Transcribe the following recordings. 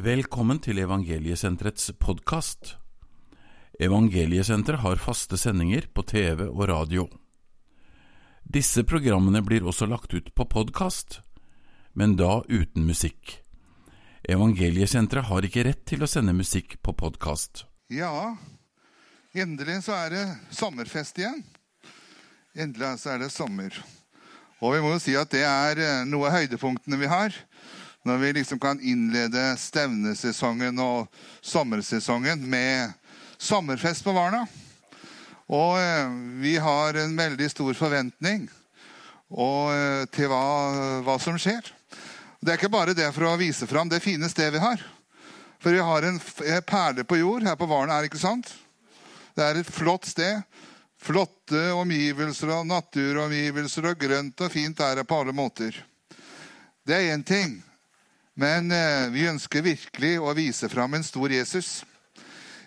Velkommen til Evangeliesenterets podkast. Evangeliesenteret har faste sendinger på TV og radio. Disse programmene blir også lagt ut på podkast, men da uten musikk. Evangeliesenteret har ikke rett til å sende musikk på podkast. Ja, endelig så er det sommerfest igjen. Endelig så er det sommer. Og vi må jo si at det er eh, noe av høydepunktene vi har. Når vi liksom kan innlede stevnesesongen og sommersesongen med sommerfest på Varna. Og eh, vi har en veldig stor forventning eh, til hva, hva som skjer. Det er ikke bare det for å vise fram det fine stedet vi har. For vi har en perle på jord her på Varna, er det ikke sant? Det er et flott sted. Flotte omgivelser og naturomgivelser og grønt og fint er det på alle måter. Det er én ting. Men eh, vi ønsker virkelig å vise fram en stor Jesus.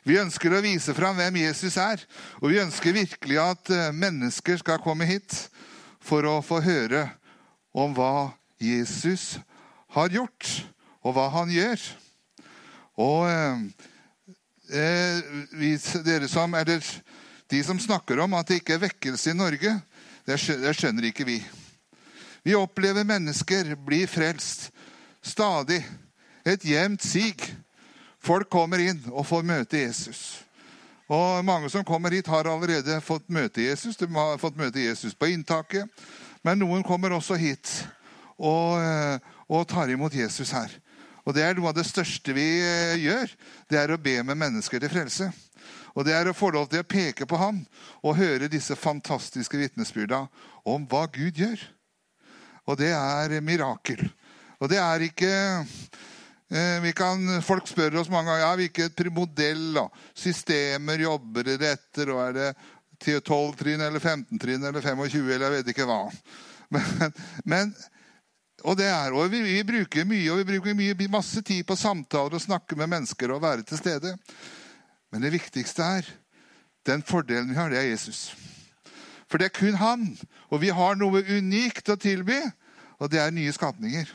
Vi ønsker å vise fram hvem Jesus er. Og vi ønsker virkelig at eh, mennesker skal komme hit for å få høre om hva Jesus har gjort, og hva han gjør. Og eh, eh, vi, dere som, eller de som snakker om at det ikke er vekkelse i Norge, det skjønner ikke vi. Vi opplever mennesker bli frelst stadig. Et jevnt sig. Folk kommer inn og får møte Jesus. Og Mange som kommer hit, har allerede fått møte Jesus. De har fått møte Jesus på inntaket. Men noen kommer også hit og, eh, og tar imot Jesus her. Og Det er noe av det største vi eh, gjør. Det er å be med mennesker til frelse. Og det er å få lov til å peke på ham og høre disse fantastiske vitnesbyrda om hva Gud gjør. Og det er mirakel. Og det er ikke eh, vi kan, Folk spør oss mange ganger ja, hvilket modell da? systemer jobber dere etter. og Er det til 12 trinn eller 15 trinn eller 25 eller jeg vet ikke hva. Men, men og det er, og vi, vi bruker mye og vi bruker mye, masse tid på samtaler og snakke med mennesker og være til stede. Men det viktigste er den fordelen vi har, det er Jesus. For det er kun han. Og vi har noe unikt å tilby, og det er nye skapninger.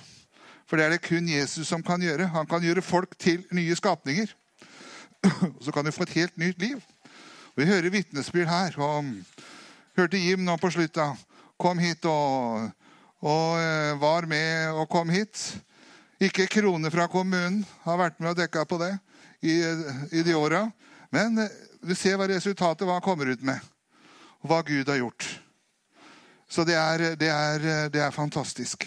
For det er det kun Jesus som kan gjøre. Han kan gjøre folk til nye skapninger. Så kan du få et helt nytt liv. Vi hører vitnesbyrd her. og Hørte Jim nå på slutta. Kom hit og, og eh, var med og kom hit. Ikke krone fra kommunen. Har vært med og dekka på det i, i de åra. Men eh, vi ser hva resultatet hva han kommer ut med. Og hva Gud har gjort. Så det er, det er, det er fantastisk.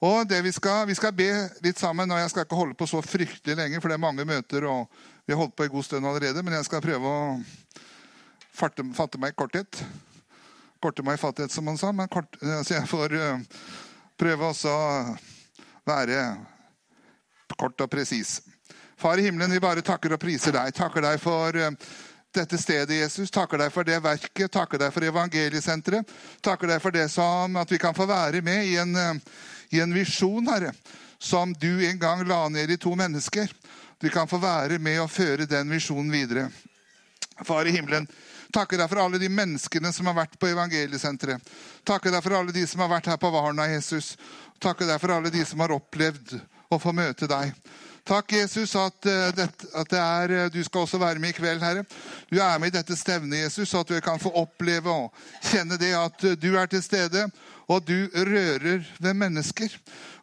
Og Vi skal vi skal be litt sammen, og jeg skal ikke holde på så fryktelig lenge, for det er mange møter, og vi har holdt på en god stund allerede, men jeg skal prøve å fatte, fatte meg i korthet. Korte meg i fattighet, som han sa. Men kort, så jeg får eh, prøve også å være kort og presis. Far i himmelen, vi bare takker og priser deg. Takker deg for eh, dette stedet, Jesus. Takker deg for det verket. Takker deg for evangeliesenteret. Takker deg for det som at vi kan få være med i en, eh, i en visjon, Herre, som du en gang la ned i to mennesker. Du kan få være med og føre den visjonen videre. Far i himmelen, takker deg for alle de menneskene som har vært på evangeliesenteret. Takker deg for alle de som har vært her på Varna, Jesus. Takker deg for alle de som har opplevd å få møte deg. Takk, Jesus, at, eh, at er, eh, du skal også være med i kveld, Herre. Du er med i dette stevnet, Jesus, så at vi kan få oppleve og kjenne det at eh, du er til stede, og du rører ved mennesker.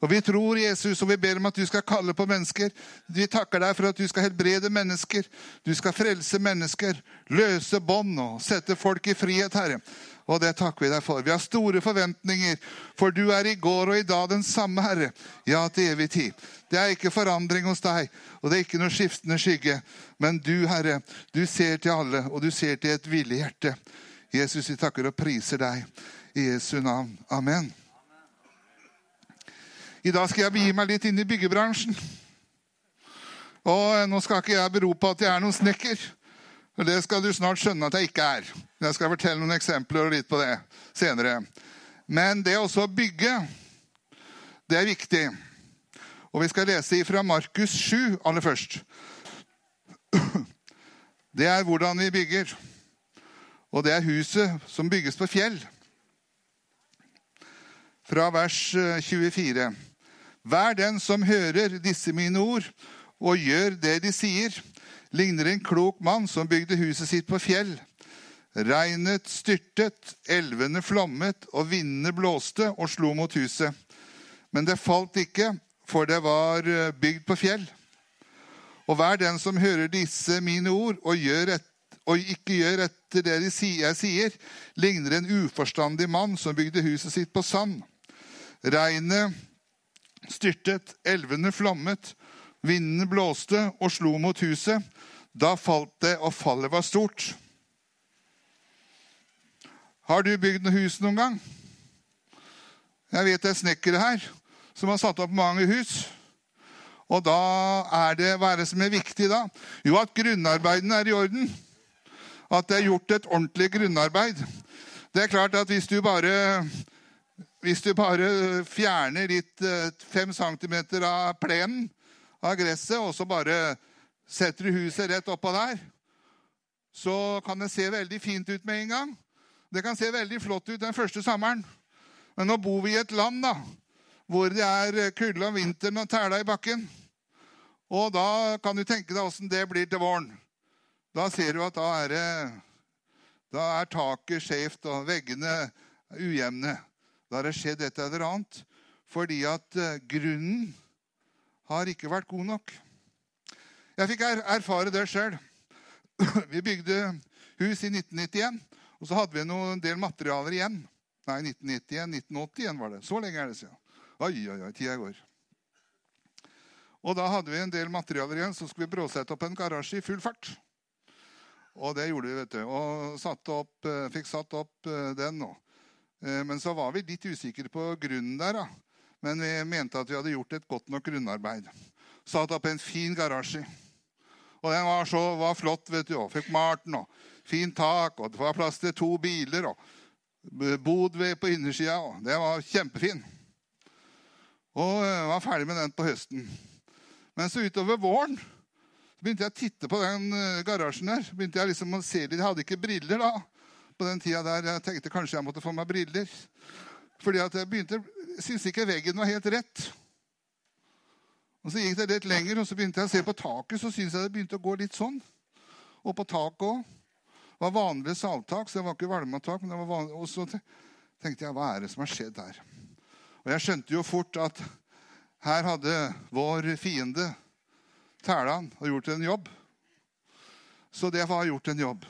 Og Vi tror, Jesus, og vi ber om at du skal kalle på mennesker. Vi takker deg for at du skal helbrede mennesker. Du skal frelse mennesker, løse bånd og sette folk i frihet, Herre. Og det takker vi deg for. Vi har store forventninger, for du er i går og i dag den samme, Herre. Ja, til evig tid. Det er ikke forandring hos deg, og det er ikke noe skiftende skygge. Men du, Herre, du ser til alle, og du ser til et villig hjerte. Jesus, vi takker og priser deg i Jesu navn. Amen. I dag skal jeg begi meg litt inn i byggebransjen. Og eh, nå skal ikke jeg bero på at jeg er noen snekker. Det skal du snart skjønne at jeg ikke er. Jeg skal fortelle noen eksempler og litt på det senere. Men det også å bygge, det er viktig. Og vi skal lese fra Markus 7 aller først. Det er hvordan vi bygger. Og det er huset som bygges på fjell. Fra vers eh, 24. Vær den som hører disse mine ord, og gjør det de sier, ligner en klok mann som bygde huset sitt på fjell. Regnet styrtet, elvene flommet, og vindene blåste og slo mot huset. Men det falt ikke, for det var eh, bygd på fjell. Og hver den som hører disse mine ord og, et, og ikke gjør etter det de sier, jeg sier, ligner en uforstandig mann som bygde huset sitt på sand. Regnet styrtet, elvene flommet, vindene blåste og slo mot huset. Da falt det, og fallet var stort. Har du bygd noe hus noen gang? Jeg vet det er snekkere her som har satt opp mange hus. Og da er det hva er det som er viktig da? Jo, at grunnarbeidene er i orden. At det er gjort et ordentlig grunnarbeid. Det er klart at hvis du bare, hvis du bare fjerner litt eh, fem centimeter av plenen, av gresset, og så bare setter du huset rett oppå der, så kan det se veldig fint ut med en gang. Det kan se veldig flott ut den første sommeren. Men nå bor vi i et land da, hvor det er kulde om vinteren og tæla i bakken. Og da kan du tenke deg åssen det blir til våren. Da ser du at da er, det, da er taket skjevt og veggene ujevne. Da har det skjedd et eller annet. Fordi at eh, grunnen har ikke vært god nok. Jeg fikk erfare det sjøl. Vi bygde hus i 1991. Og så hadde vi en del materialer igjen. Nei, 1991, 1981 var det. Så lenge er det siden. Oi, oi, oi, tida går. Og da hadde vi en del materialer igjen, så skulle vi bråsette opp en garasje i full fart. Og det gjorde vi, vet du. Og satt opp, eh, fikk satt opp eh, den nå. Eh, men så var vi litt usikre på grunnen der. da. Men vi mente at vi hadde gjort et godt nok grunnarbeid. Satt opp en fin garasje. Og den var så var flott. vet du, og Fikk malt den. og Fint tak, og det var plass til to biler. og Bodved på innersida. Det var kjempefin. Og var ferdig med den på høsten. Men så utover våren så begynte jeg å titte på den eh, garasjen der. begynte Jeg liksom å se litt. Jeg hadde ikke briller da. på den tida der. Jeg tenkte kanskje jeg måtte få meg briller. Fordi at jeg begynte, syntes ikke veggen var helt rett. Og Så gikk det litt lenger, og så begynte jeg å se på taket. Så syntes jeg det begynte å gå litt sånn. Og på taket òg. Det var vanlig salttak, så det var ikke valmatak. men det var vanlig. Og så tenkte jeg, hva er det som har skjedd her? Og jeg skjønte jo fort at her hadde vår fiende Tælan gjort en jobb. Så det var gjort en jobb.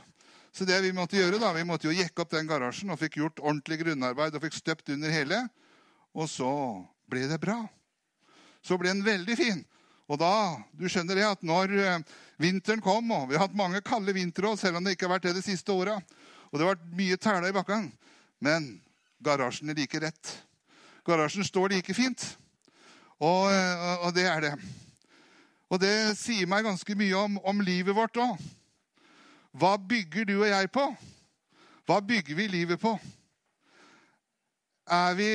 Så det vi måtte gjøre da, vi måtte jo jekke opp den garasjen og fikk gjort ordentlig grunnarbeid og fikk støpt under hele. Og så ble det bra. Så ble den veldig fin. Og da, du skjønner det, at når eh, Vinteren kom, og vi har hatt mange kalde vintre selv om det ikke har vært det de siste åra. Og det har vært mye tæla i bakken. Men garasjen er like rett. Garasjen står like fint. Og, og, det er det. Og det sier meg ganske mye om, om livet vårt òg. Hva bygger du og jeg på? Hva bygger vi livet på? Er vi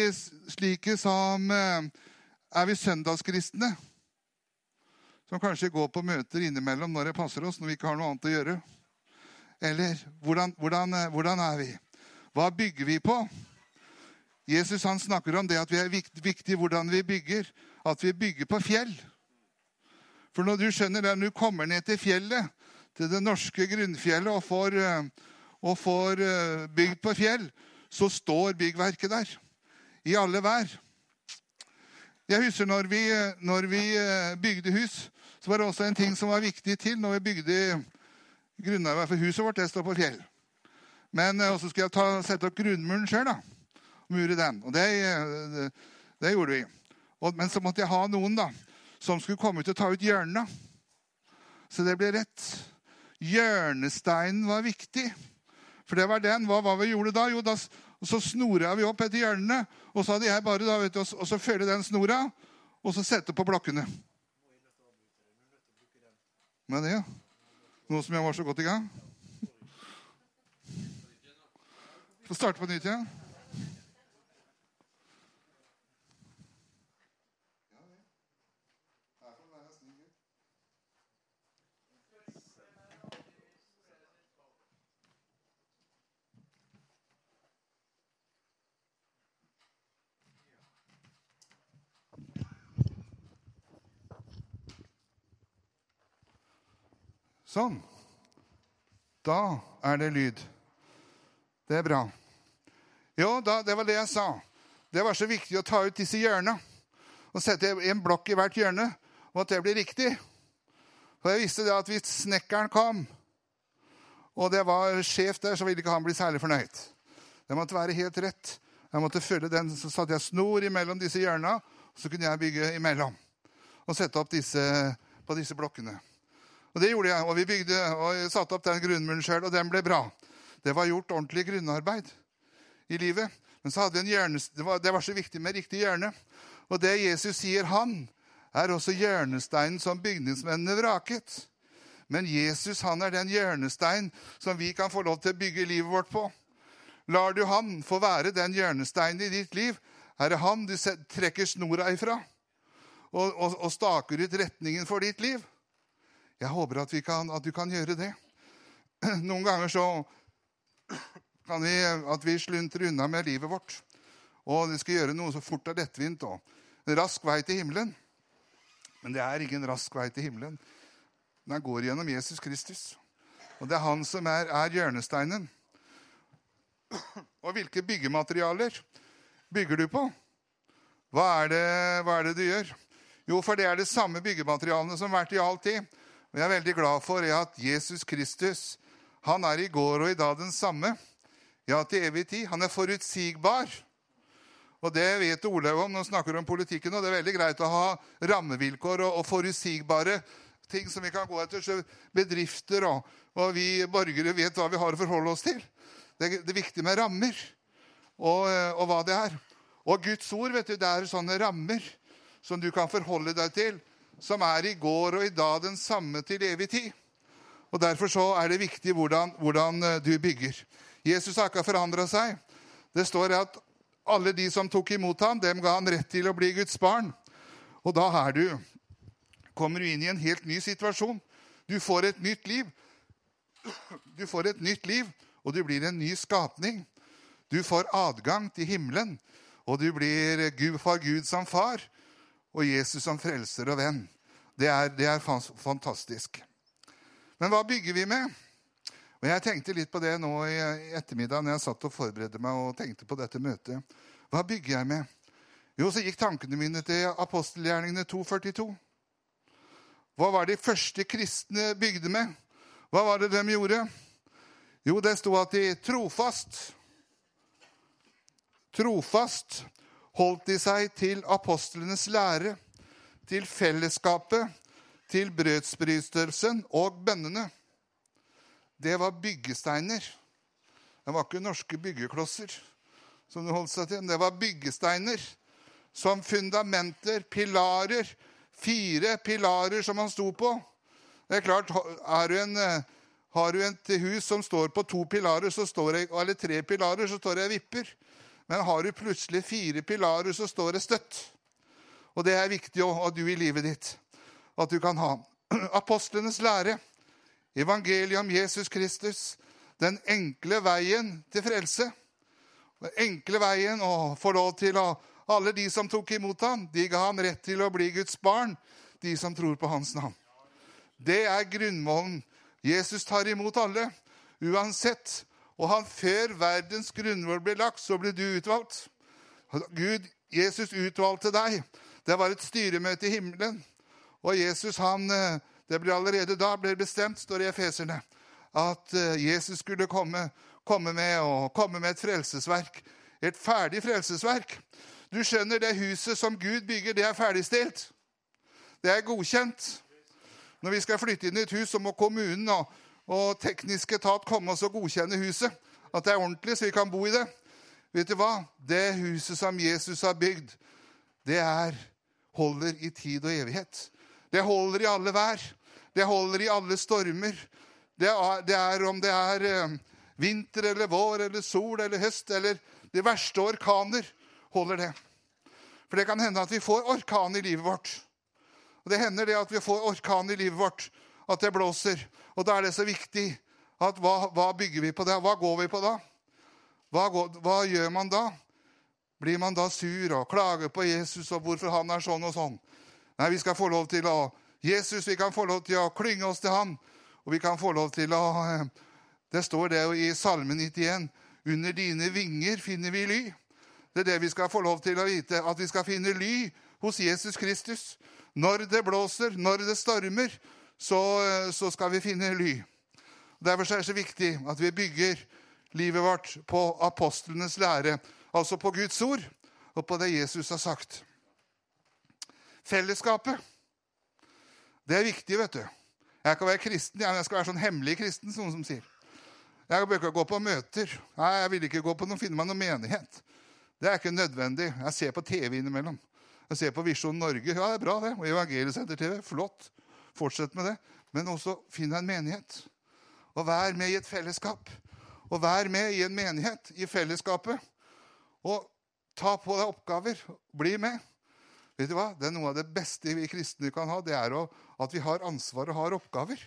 slike som eh, Er vi søndagskristne? som kanskje går på møter innimellom når det passer oss, når vi ikke har noe annet å gjøre? Eller hvordan, hvordan, eh, hvordan er vi? Hva bygger vi på? Jesus han snakker om det at vi er viktig, viktig hvordan vi bygger. At vi bygger på fjell. For når du skjønner det, når du kommer ned til fjellet, til det norske grunnfjellet, og får, eh, og får eh, bygd på fjell, så står byggverket der. I alle vær. Jeg husker når vi, når vi bygde hus, så var det også en ting som var viktig til når vi bygde grunnarbeid for huset vårt. Det står på fjell. Men eh, så skulle jeg ta, sette opp grunnmuren sjøl. Mure den. Og det, det, det gjorde vi. Og, men så måtte jeg ha noen da, som skulle komme ut og ta ut hjørnene. Så det ble rett. Hjørnesteinen var viktig. For det var den. Hva var vi gjorde da? Jo, da så snora vi opp etter hjørnene. Og så hadde jeg bare da, du, og så følge den snora, og så sette på blokkene. Med det, ja. Nå som jeg var så godt i gang. Få starte på nytt igjen. Ja. Sånn. Da er det lyd. Det er bra. Jo, da, det var det jeg sa. Det var så viktig å ta ut disse hjørnene og sette en blokk i hvert hjørne, og at det blir riktig. For jeg visste det at hvis snekkeren kom, og det var sjef der, så ville ikke han bli særlig fornøyd. Det måtte være helt rett. Jeg måtte følge den, Så satte jeg snor imellom disse hjørnene, så kunne jeg bygge imellom. Og sette opp disse, på disse blokkene. Og det gjorde jeg. Og vi bygde og satte opp den grunnmuren sjøl, og den ble bra. Det var gjort ordentlig grunnarbeid i livet. Men så hadde vi en hjerne, det var, det var så viktig med riktig hjørne. Og det Jesus sier, han er også hjørnesteinen som bygningsmennene vraket. Men Jesus han er den hjørnestein som vi kan få lov til å bygge livet vårt på. Lar du han få være den hjørnesteinen i ditt liv, er det han du trekker snora ifra og, og, og staker ut retningen for ditt liv. Jeg håper at, kan, at, du kan gjøre det. Noen ganger så kan vi at vi sluntrer unna med livet vårt. Og vi skal gjøre noe så fort og lettvint. En rask vei til himmelen. Men det er ingen rask vei til himmelen. Den går gjennom Jesus Kristus. Og det er han som er, er hjørnesteinen. Og hvilke byggematerialer bygger du på? Hva er, det, hva er det du gjør? Jo, for det er det samme byggematerialene som vært i all tid. Og jeg er veldig glad for at Jesus Kristus han er i går og i dag den samme. Ja, til evig tid. Han er forutsigbar. Og det vet Olaug om når han snakker om politikken. og Det er veldig greit å ha rammevilkår og, og forutsigbare ting som vi kan gå etter. Så bedrifter og, og, vi borgere vet hva vi har å forholde oss til. Det, det er viktig med rammer og, og, hva det er. Og Guds ord vet du, det er sånne rammer som du kan forholde deg til som er i går og i dag den samme til evig tid. Og Derfor så er det viktig hvordan, hvordan eh, du bygger. Jesus har ikke forandra seg. Det står at alle de som tok imot ham, dem ga han rett til å bli Guds barn. Og da er du, kommer du inn i en helt ny situasjon. Du får et nytt liv. Du får et nytt liv, og du blir en ny skapning. Du får adgang til himmelen, og du blir Gud for Gud som far og Jesus som frelser og venn. Det er, det er, fantastisk. Men hva bygger vi med? Og Jeg tenkte litt på det nå i ettermiddag når jeg satt og forberedte meg og tenkte på dette møtet. Hva bygger jeg med? Jo, så gikk tankene mine til apostelgjerningene 242. Hva var de første kristne bygde med? Hva var det de gjorde? Jo, det sto at de trofast Trofast holdt de seg til apostlenes lære, til fellesskapet, til brødsbrytelsen og bønnene. Det var byggesteiner. Det var ikke norske byggeklosser som de holdt seg til. Det var byggesteiner som fundamenter, pilarer. Fire pilarer som han sto på. Det er klart, er du en, Har du et hus som står på to pilarer, det, eller tre pilarer, så står det vipper. Men har du plutselig fire pilarer, så står det støtt. Og det er viktig at du i livet ditt at du kan ha. Apostlenes lære, evangeliet om Jesus Kristus, den enkle veien til frelse. Den enkle veien å få lov til å Alle de som tok imot ham, de ga ham rett til å bli Guds barn, de som tror på hans navn. Det er grunnmålen. Jesus tar imot alle, uansett og han før verdens grunnvoll ble lagt, så ble du utvalgt. Gud, Jesus utvalgte deg. Det var et styremøte i himmelen. Og Jesus, han, eh, Det ble allerede da ble bestemt, står det i Efeserne, at eh, Jesus skulle komme, komme, med, komme med et frelsesverk. Et ferdig frelsesverk. Du skjønner, det huset som Gud bygger, det er ferdigstilt. Det er godkjent. Når vi skal flytte inn i et hus, så må kommunen og og teknisk etat komme oss og godkjenne huset. At det er ordentlig, så vi kan bo i det. Vet du hva? Det huset som Jesus har bygd, det er, holder i tid og evighet. Det holder i alle vær. Det holder i alle stormer. Det er, det er om det er eh, vinter eller vår eller sol eller høst eller de verste orkaner, holder det. For det kan hende at vi får orkan i livet vårt. Og Det hender det at vi får orkan i livet vårt, at det blåser. Og da er det så viktig at hva, hva bygger vi på det? Hva går vi på da? Hva, går, hva, gjør man da? Blir man da sur og klager på Jesus og hvorfor han er sånn og sånn? Nei, vi skal få lov til å Jesus, vi kan få lov til å klynge oss til han Og vi kan få lov til å eh, Det står det jo i Salme 91. Under dine vinger finner vi ly. Det er det vi skal få lov til å vite. At vi skal finne ly hos Jesus Kristus. Når det blåser, når det stormer, så, så skal vi finne ly. Derfor er det så viktig at vi bygger livet vårt på apostlenes lære, altså på Guds ord og på det Jesus har sagt. Fellesskapet. Det er viktig, vet du. Jeg kan være kristen, men jeg skal være sånn hemmelig kristen, som noen som sier. Jeg bør ikke gå på møter. Nei, jeg vil ikke gå på noen, finne meg noen menighet. Det er ikke nødvendig. Jeg ser på TV innimellom. Jeg ser på Visjon Norge. Ja, det er bra, det. Og Evangeliesenter-TV. Flott. Fortsett med det. Men også finn en menighet. Og vær med i et fellesskap. Og vær med i en menighet, i fellesskapet. Og ta på deg oppgaver. Bli med. Vet du hva? Det er Noe av det beste vi kristne kan ha, det er at vi har ansvar og har oppgaver.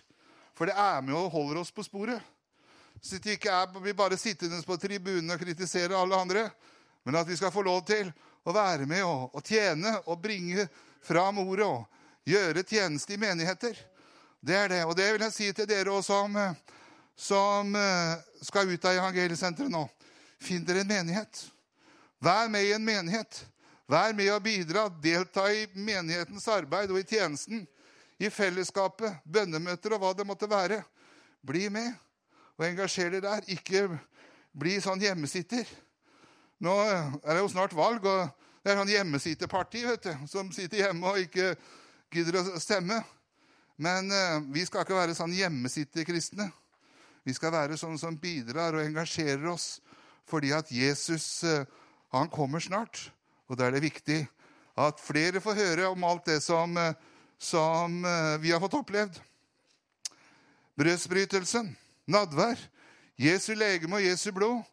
For det er med og holder oss på sporet. Så det ikke er, vi bare sittende på tribunen og kritiserer alle andre, men at vi skal få lov til å være med og, og tjene og bringe fram ordet og gjøre tjeneste i menigheter. Det er det. Og det vil jeg si til dere også som, som eh, skal ut av evangeliesenteret nå. Finn dere en menighet. Vær med i en menighet. Vær med og bidra. Delta i menighetens arbeid og i tjenesten. I fellesskapet, bønnemøter og hva det måtte være. Bli med og engasjer dere der. Ikke bli sånn hjemmesitter. Nå er det jo snart valg, og det er sånn hjemmesitterparti vet du, som sitter hjemme og ikke gidder å stemme. Men eh, vi skal ikke være sånn hjemmesitterkristne. Vi skal være sånne som bidrar og engasjerer oss fordi at Jesus eh, han kommer snart. Og da er det viktig at flere får høre om alt det som, eh, som vi har fått opplevd. Brødsbrytelsen, nadvær, Jesu legeme og Jesu blod.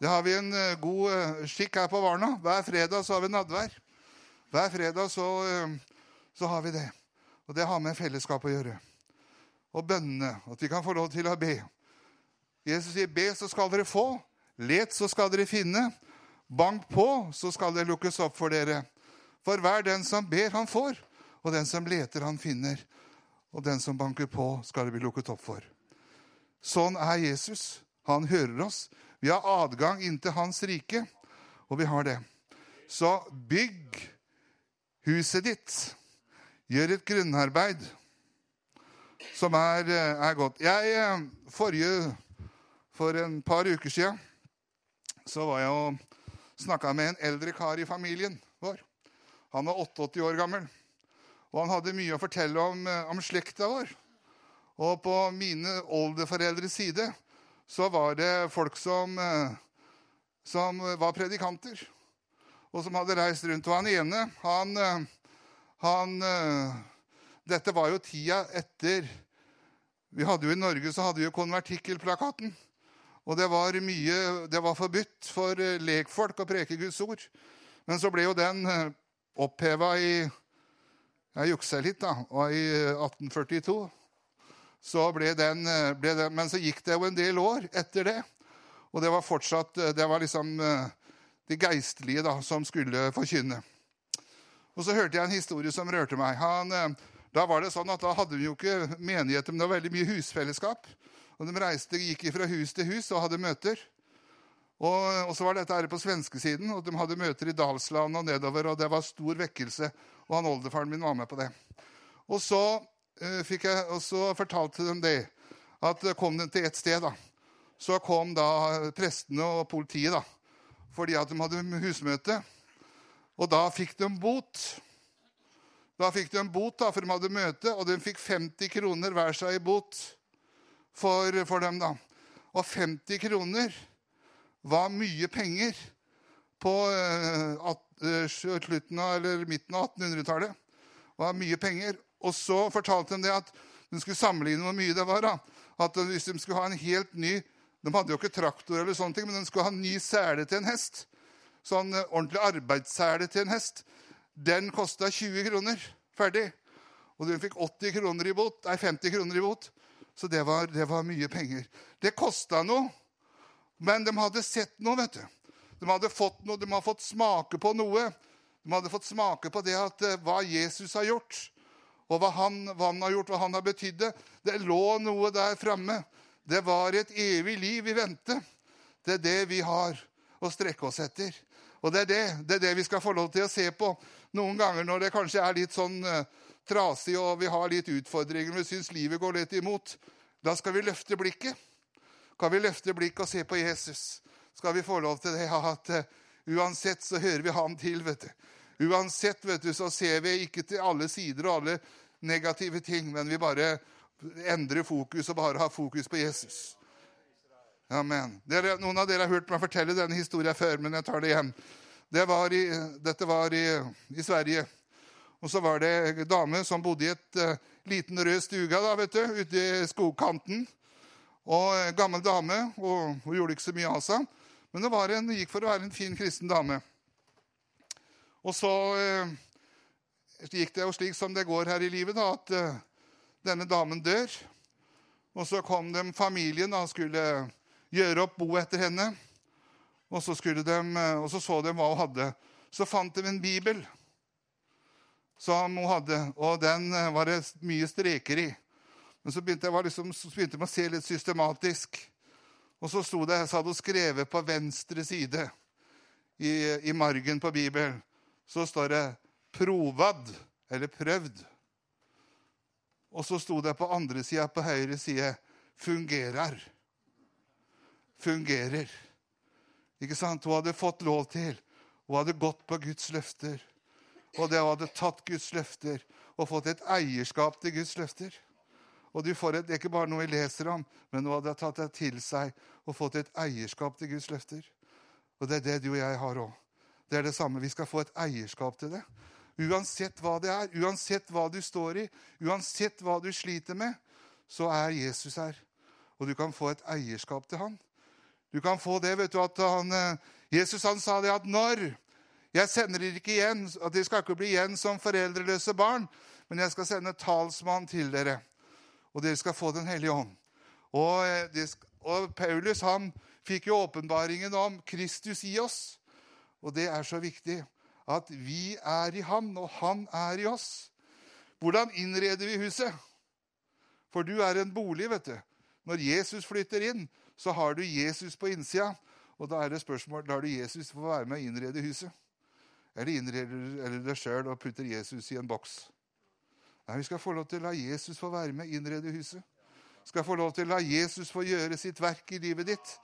Det har vi en god skikk her på Varna. Hver fredag så har vi nadvær. Hver fredag så, så har vi det. Og det har med fellesskap å gjøre. Og bønnene. At vi kan få lov til å be. Jesus sier, 'Be, så skal dere få'. 'Let, så skal dere finne'. Bank på, så skal det lukkes opp for dere. For hver den som ber, han får, og den som leter, han finner. Og den som banker på, skal det bli lukket opp for. Sånn er Jesus. Han hører oss. Vi har adgang inn til hans rike, og vi har det. Så bygg huset ditt. Gjør et grunnarbeid som er, er godt. Jeg eh, forrige, For en par uker siden så var jeg og snakka med en eldre kar i familien vår. Han var 88 år gammel. Og han hadde mye å fortelle om, eh, om slekta vår. Og på mine oldeforeldres side så var det folk som, eh, som var predikanter, og som hadde reist rundt. Og han ene, han, eh, han Dette var jo tida etter vi hadde jo I Norge så hadde vi jo konvertikkelplakaten. Og det var mye Det var forbudt for eh, lekfolk å preke Guds ord. Men så ble jo den eh, oppheva i Jeg juksa litt, da. Og i 1842 eh, så ble den, ble den, Men så gikk det jo en del år etter det. Og det var fortsatt Det var liksom de geistlige da, som skulle forkynne. Og så hørte jeg en historie som rørte meg. Han, da var det sånn at da hadde vi jo ikke menigheter, men det var veldig mye husfellesskap. Og De reiste, gikk fra hus til hus og hadde møter. Og, og så var dette her på svenskesiden, og de hadde møter i Dalsland og nedover. og Det var stor vekkelse. Og han oldefaren min var med på det. Og så, uh, fikk jeg, og så fortalte de det, at kom de til et sted, da, så kom da prestene og politiet da, fordi at de hadde husmøte. Og da fikk de bot. Da fikk de bot, da, for de hadde møte, og de fikk 50 kroner hver seg i bot for, for dem, da. Og 50 kroner var mye penger på uh, av, eller midten av 1800-tallet. var mye penger. Og så fortalte de det at de skulle sammenligne hvor mye det var. da. At hvis de skulle ha en helt ny De hadde jo ikke traktor, eller sånne ting, men de skulle ha en ny sele til en hest. Sånn uh, ordentlig arbeidssele til en hest. Den kosta 20 kroner ferdig. Og hun fikk 80 kroner i bot, nei, 50 kroner i bot. Så det var, det var mye penger. Det kosta noe, men de hadde sett noe, vet du. De hadde fått noe, de hadde fått smake på noe. De hadde fått smake på det at, eh, hva Jesus har gjort. og hva han, hva han har gjort, hva han har betydd. Det lå noe der framme. Det var et evig liv i vente. Det er det vi har å strekke oss etter. Og det er det, det er det vi skal få lov til å se på noen ganger når det kanskje er litt sånn uh, trasig og vi har litt utfordringer vi syns livet går litt imot. Da skal vi løfte blikket. Kan vi løfte blikket og se på Jesus? Skal vi få lov til det? At uh, uansett så hører vi ham til, vet du. Uansett vet du, så ser vi ikke til alle sider og alle negative ting, men vi bare endrer fokus og bare har fokus på Jesus. Amen. Dere, noen av dere har hørt meg fortelle denne historien før, men jeg tar det igjen. Det var i, dette var i, i, Sverige. Og så var det en dame som bodde i et uh, liten rød stuga da, vet du, ute i skogkanten. Og en Gammel dame. og Hun gjorde ikke så mye av seg. Men det var en, gikk for å være en fin kristen dame. Og så uh, gikk det jo slik som det går her i livet, da, at uh, denne damen dør. Og så kom de familien og skulle gjøre opp bo etter henne. Og så, de, eh, og så, så de hva hun hadde. Så fant de en bibel som hun hadde, og den eh, var det mye streker i. Men så begynte jeg liksom, så begynte å se litt systematisk. Og så sto det, så hadde hun skrevet på venstre side i, i margen på Bibelen, så står det 'provad' eller 'prøvd'. Og så sto det på andre sida, på høyre side, 'fungerer' fungerer. Ikke sant? Hun hadde fått lov til. Hun hadde gått på Guds løfter. Og det hun hadde tatt Guds løfter og fått et eierskap til Guds løfter. Og du får et, Det er ikke bare noe vi leser om, men hun hadde tatt det til seg og fått et eierskap til Guds løfter. Og det er det du og jeg har òg. Det er det samme. Vi skal få et eierskap til det. Uansett hva det er, uansett hva du står i, uansett hva du sliter med, så er Jesus her. Og du kan få et eierskap til han. Du kan få det, vet du, at han, eh, Jesus han sa det at når Jeg sender dere ikke igjen, at dere skal ikke bli igjen som foreldreløse barn, men jeg skal sende talsmann til dere, og dere skal få Den hellige ånd. Og, eh, og Paulus han fikk jo åpenbaringen om Kristus i oss. Og det er så viktig at vi er i Han, og Han er i oss. Hvordan innreder vi huset? For du er en bolig, vet du. Når Jesus flytter inn, så har du Jesus på innsida. Og da er det spørsmål lar du Jesus få være med å innrede huset. Eller innreder du deg sjøl og putter Jesus i en boks? Nei, Vi skal få lov til å la Jesus få være med å innrede huset. Vi skal få lov til å la Jesus få gjøre sitt verk i livet ditt.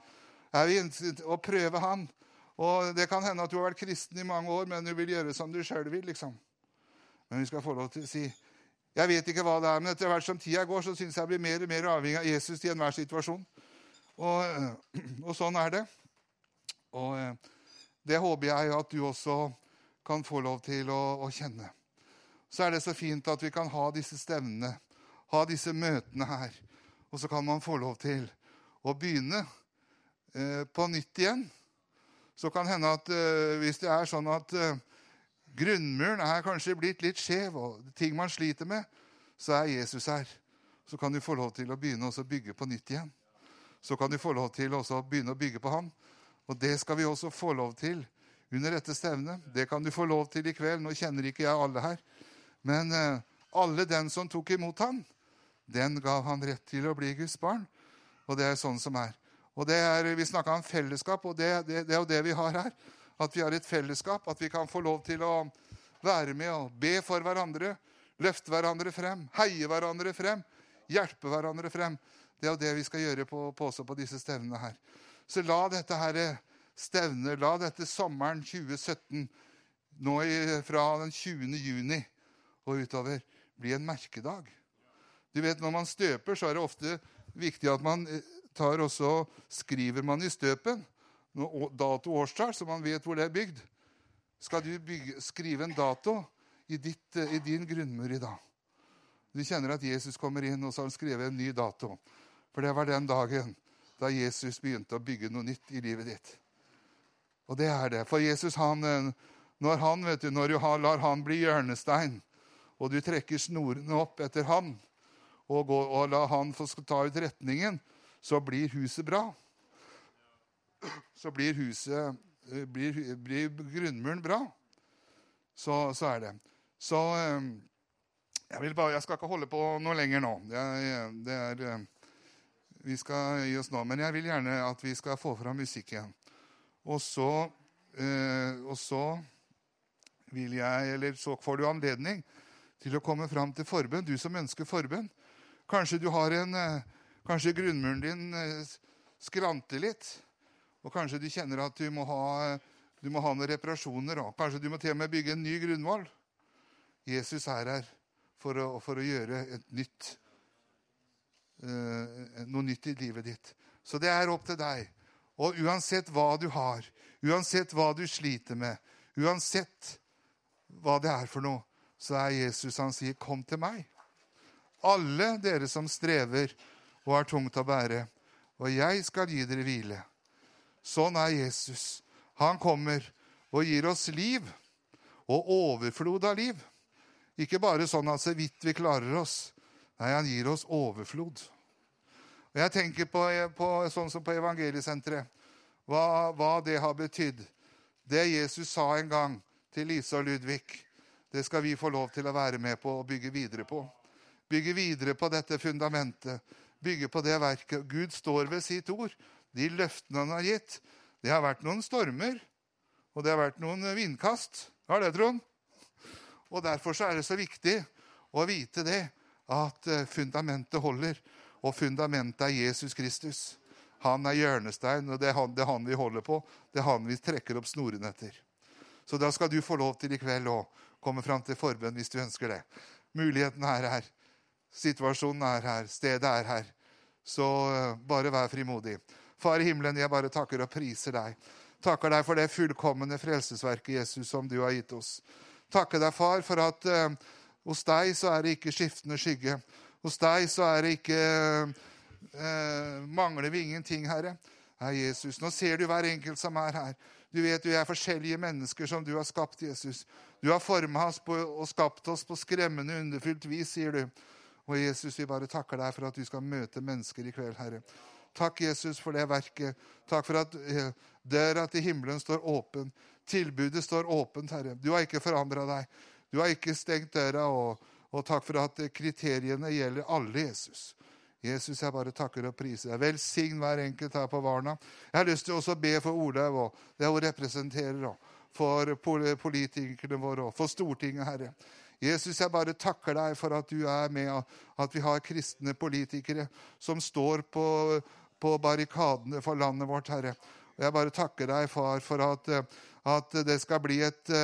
Er vi Og prøve Han. Og Det kan hende at du har vært kristen i mange år, men du vil gjøre som du sjøl vil. liksom. Men vi skal få lov til å si jeg vet ikke hva det er, men etter hvert som tida går, så syns jeg jeg blir mer og mer avhengig av Jesus i enhver situasjon. Og, og, sånn er det. Og eh, det håper jeg at du også kan få lov til å, å, kjenne. Så er det så fint at vi kan ha disse stevnene, ha disse møtene her. Og så kan man få lov til å begynne eh, på nytt igjen. Så kan hende at eh, hvis det er sånn at eh, grunnmuren er kanskje blitt litt skjev, og ting man sliter med, så er Jesus her. Så kan du få lov til å begynne å bygge på nytt igjen så kan du få lov til å begynne å bygge på ham. Og det skal vi også få lov til under dette stevnet. Det kan du få lov til i kveld. Nå kjenner ikke jeg alle her. Men eh, alle den som tok imot ham, den gav han rett til å bli Guds barn. Og det er sånn som er. Og det er, Vi snakka om fellesskap, og det, det, det er jo det vi har her. At vi har et fellesskap, at vi kan få lov til å være med og be for hverandre. Løfte hverandre frem, heie hverandre frem, hjelpe hverandre frem. Det er jo det vi skal gjøre på, på, på disse stevnene her. Så la dette her stevnet, la dette sommeren 2017, nå i, fra den 20. juni og utover, bli en merkedag. Du vet, Når man støper, så er det ofte viktig at man eh, tar også, skriver man i støpen dato og årstall, så man vet hvor det er bygd. Skal du bygge, skrive en dato i, ditt, i din grunnmur i dag? Du kjenner at Jesus kommer inn, og så har han skrevet en ny dato. For det var den dagen da Jesus begynte å bygge noe nytt i livet ditt. Og det er det. For Jesus, han, eh, når han, du, når du lar han bli hjørnestein, og du trekker snorene opp etter han, og, går, og lar han få ta ut retningen, så blir huset bra. Så blir huset eh, blir, blir grunnmuren bra. Så, så, er det. Så eh, Jeg, bare, jeg skal ikke holde på noe lenger nå. Jeg, det er, eh, vi skal gi oss nå. Men jeg vil gjerne at vi skal få fram musikk igjen. Og så, og så vil jeg, eller så får du anledning til å komme fram til forbønn, du som ønsker forbønn. Kanskje du har en, kanskje grunnmuren din skranter litt. Og kanskje du kjenner at du må ha, du må ha noen reparasjoner. Og kanskje du må til og med bygge en ny grunnvoll. Jesus er her for å, for å gjøre nytt, eh, noe nytt i livet ditt. Så det er opp til deg. Og uansett hva du har, uansett hva du sliter med, uansett hva det er for noe, så er Jesus Han sier, 'Kom til meg'. Alle dere som strever og har tungt å bære, og jeg skal gi dere hvile. Sånn er Jesus. Han kommer og gir oss liv, og overflod av liv. Ikke bare sånn at så vidt vi klarer oss. Nei, han gir oss overflod. Og Jeg tenker på, på sånn som på Evangeliesenteret, hva, hva det har betydd. Det Jesus sa en gang til Lise og Ludvig, det skal vi få lov til å være med på og bygge videre på. Bygge videre på dette fundamentet. Bygge på det verket. Gud står ved sitt ord. De løftene han har gitt. Det har vært noen stormer, og det har vært noen vindkast. Har det, Trond? Og Derfor så er det så viktig å vite det, at eh, fundamentet holder. Og fundamentet er Jesus Kristus. Han er hjørnestein, og det er han, det er han vi holder på. Det er han vi trekker opp snorene etter. Så da skal du få lov til i kveld å komme fram til forbønn hvis du ønsker det. Muligheten er her. Situasjonen er her. Stedet er her. Så eh, bare vær frimodig. Far i himmelen, jeg bare takker og priser deg. Takker deg for det fullkomne frelsesverket, Jesus, som du har gitt oss. Takker deg, far, for at eh, hos deg så er det ikke skiftende skygge. Hos deg så er det ikke eh, Mangler vi ingenting, Herre. Herre Jesus, nå ser du hver enkelt som er her. Du vet vi er forskjellige mennesker som du har skapt, Jesus. Du har forma oss på, og skapt oss på skremmende, underfullt vis, sier du. Og Jesus, vi bare takker deg for at du skal møte mennesker i kveld, Herre. Takk, Jesus, for det verket. Takk for at eh, døra til himmelen står åpen. Tilbudet står åpent, Herre. Du har ikke forandra deg. Du har ikke stengt døra. Og, og takk for at kriteriene gjelder alle, Jesus. Jesus, jeg bare takker og priser deg. Velsign hver enkelt her på Varna. Jeg har lyst til også å be for Olaug og det hun representerer, og for politikerne våre og for Stortinget, Herre. Jesus, jeg bare takker deg for at du er med, at vi har kristne politikere som står på, på barrikadene for landet vårt, Herre. Og jeg bare takker deg, far, for at, at det skal bli et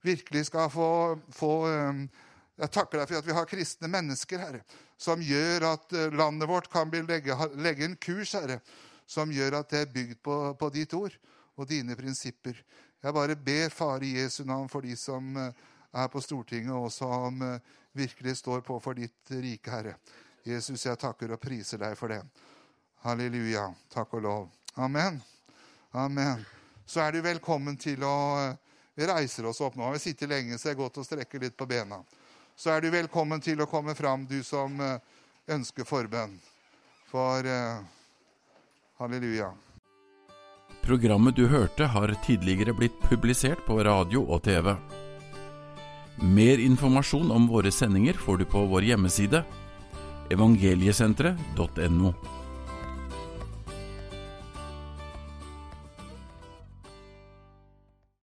Virkelig skal få, få Jeg takker deg for at vi har kristne mennesker, Herre som gjør at eh, landet vårt kan legge, legge en kurs, Herre, som gjør at det er bygd på, på, ditt ord og dine prinsipper. Jeg bare ber, Far, i Jesu navn for de som eh, er på Stortinget, og som eh, virkelig står på for ditt rike, Herre. Jesus, jeg takker og priser deg for det. Halleluja. Takk og lov. Amen. Amen. Så er du velkommen til å Vi reiser oss opp nå. Vi har sittet lenge, så det er godt å strekke litt på bena så er du velkommen til å komme fram, du som eh, ønsker forbønn. For uh, halleluja. Programmet du hørte, har tidligere blitt publisert på radio og TV. Mer informasjon om våre sendinger får du på vår hjemmeside evangeliesenteret.no.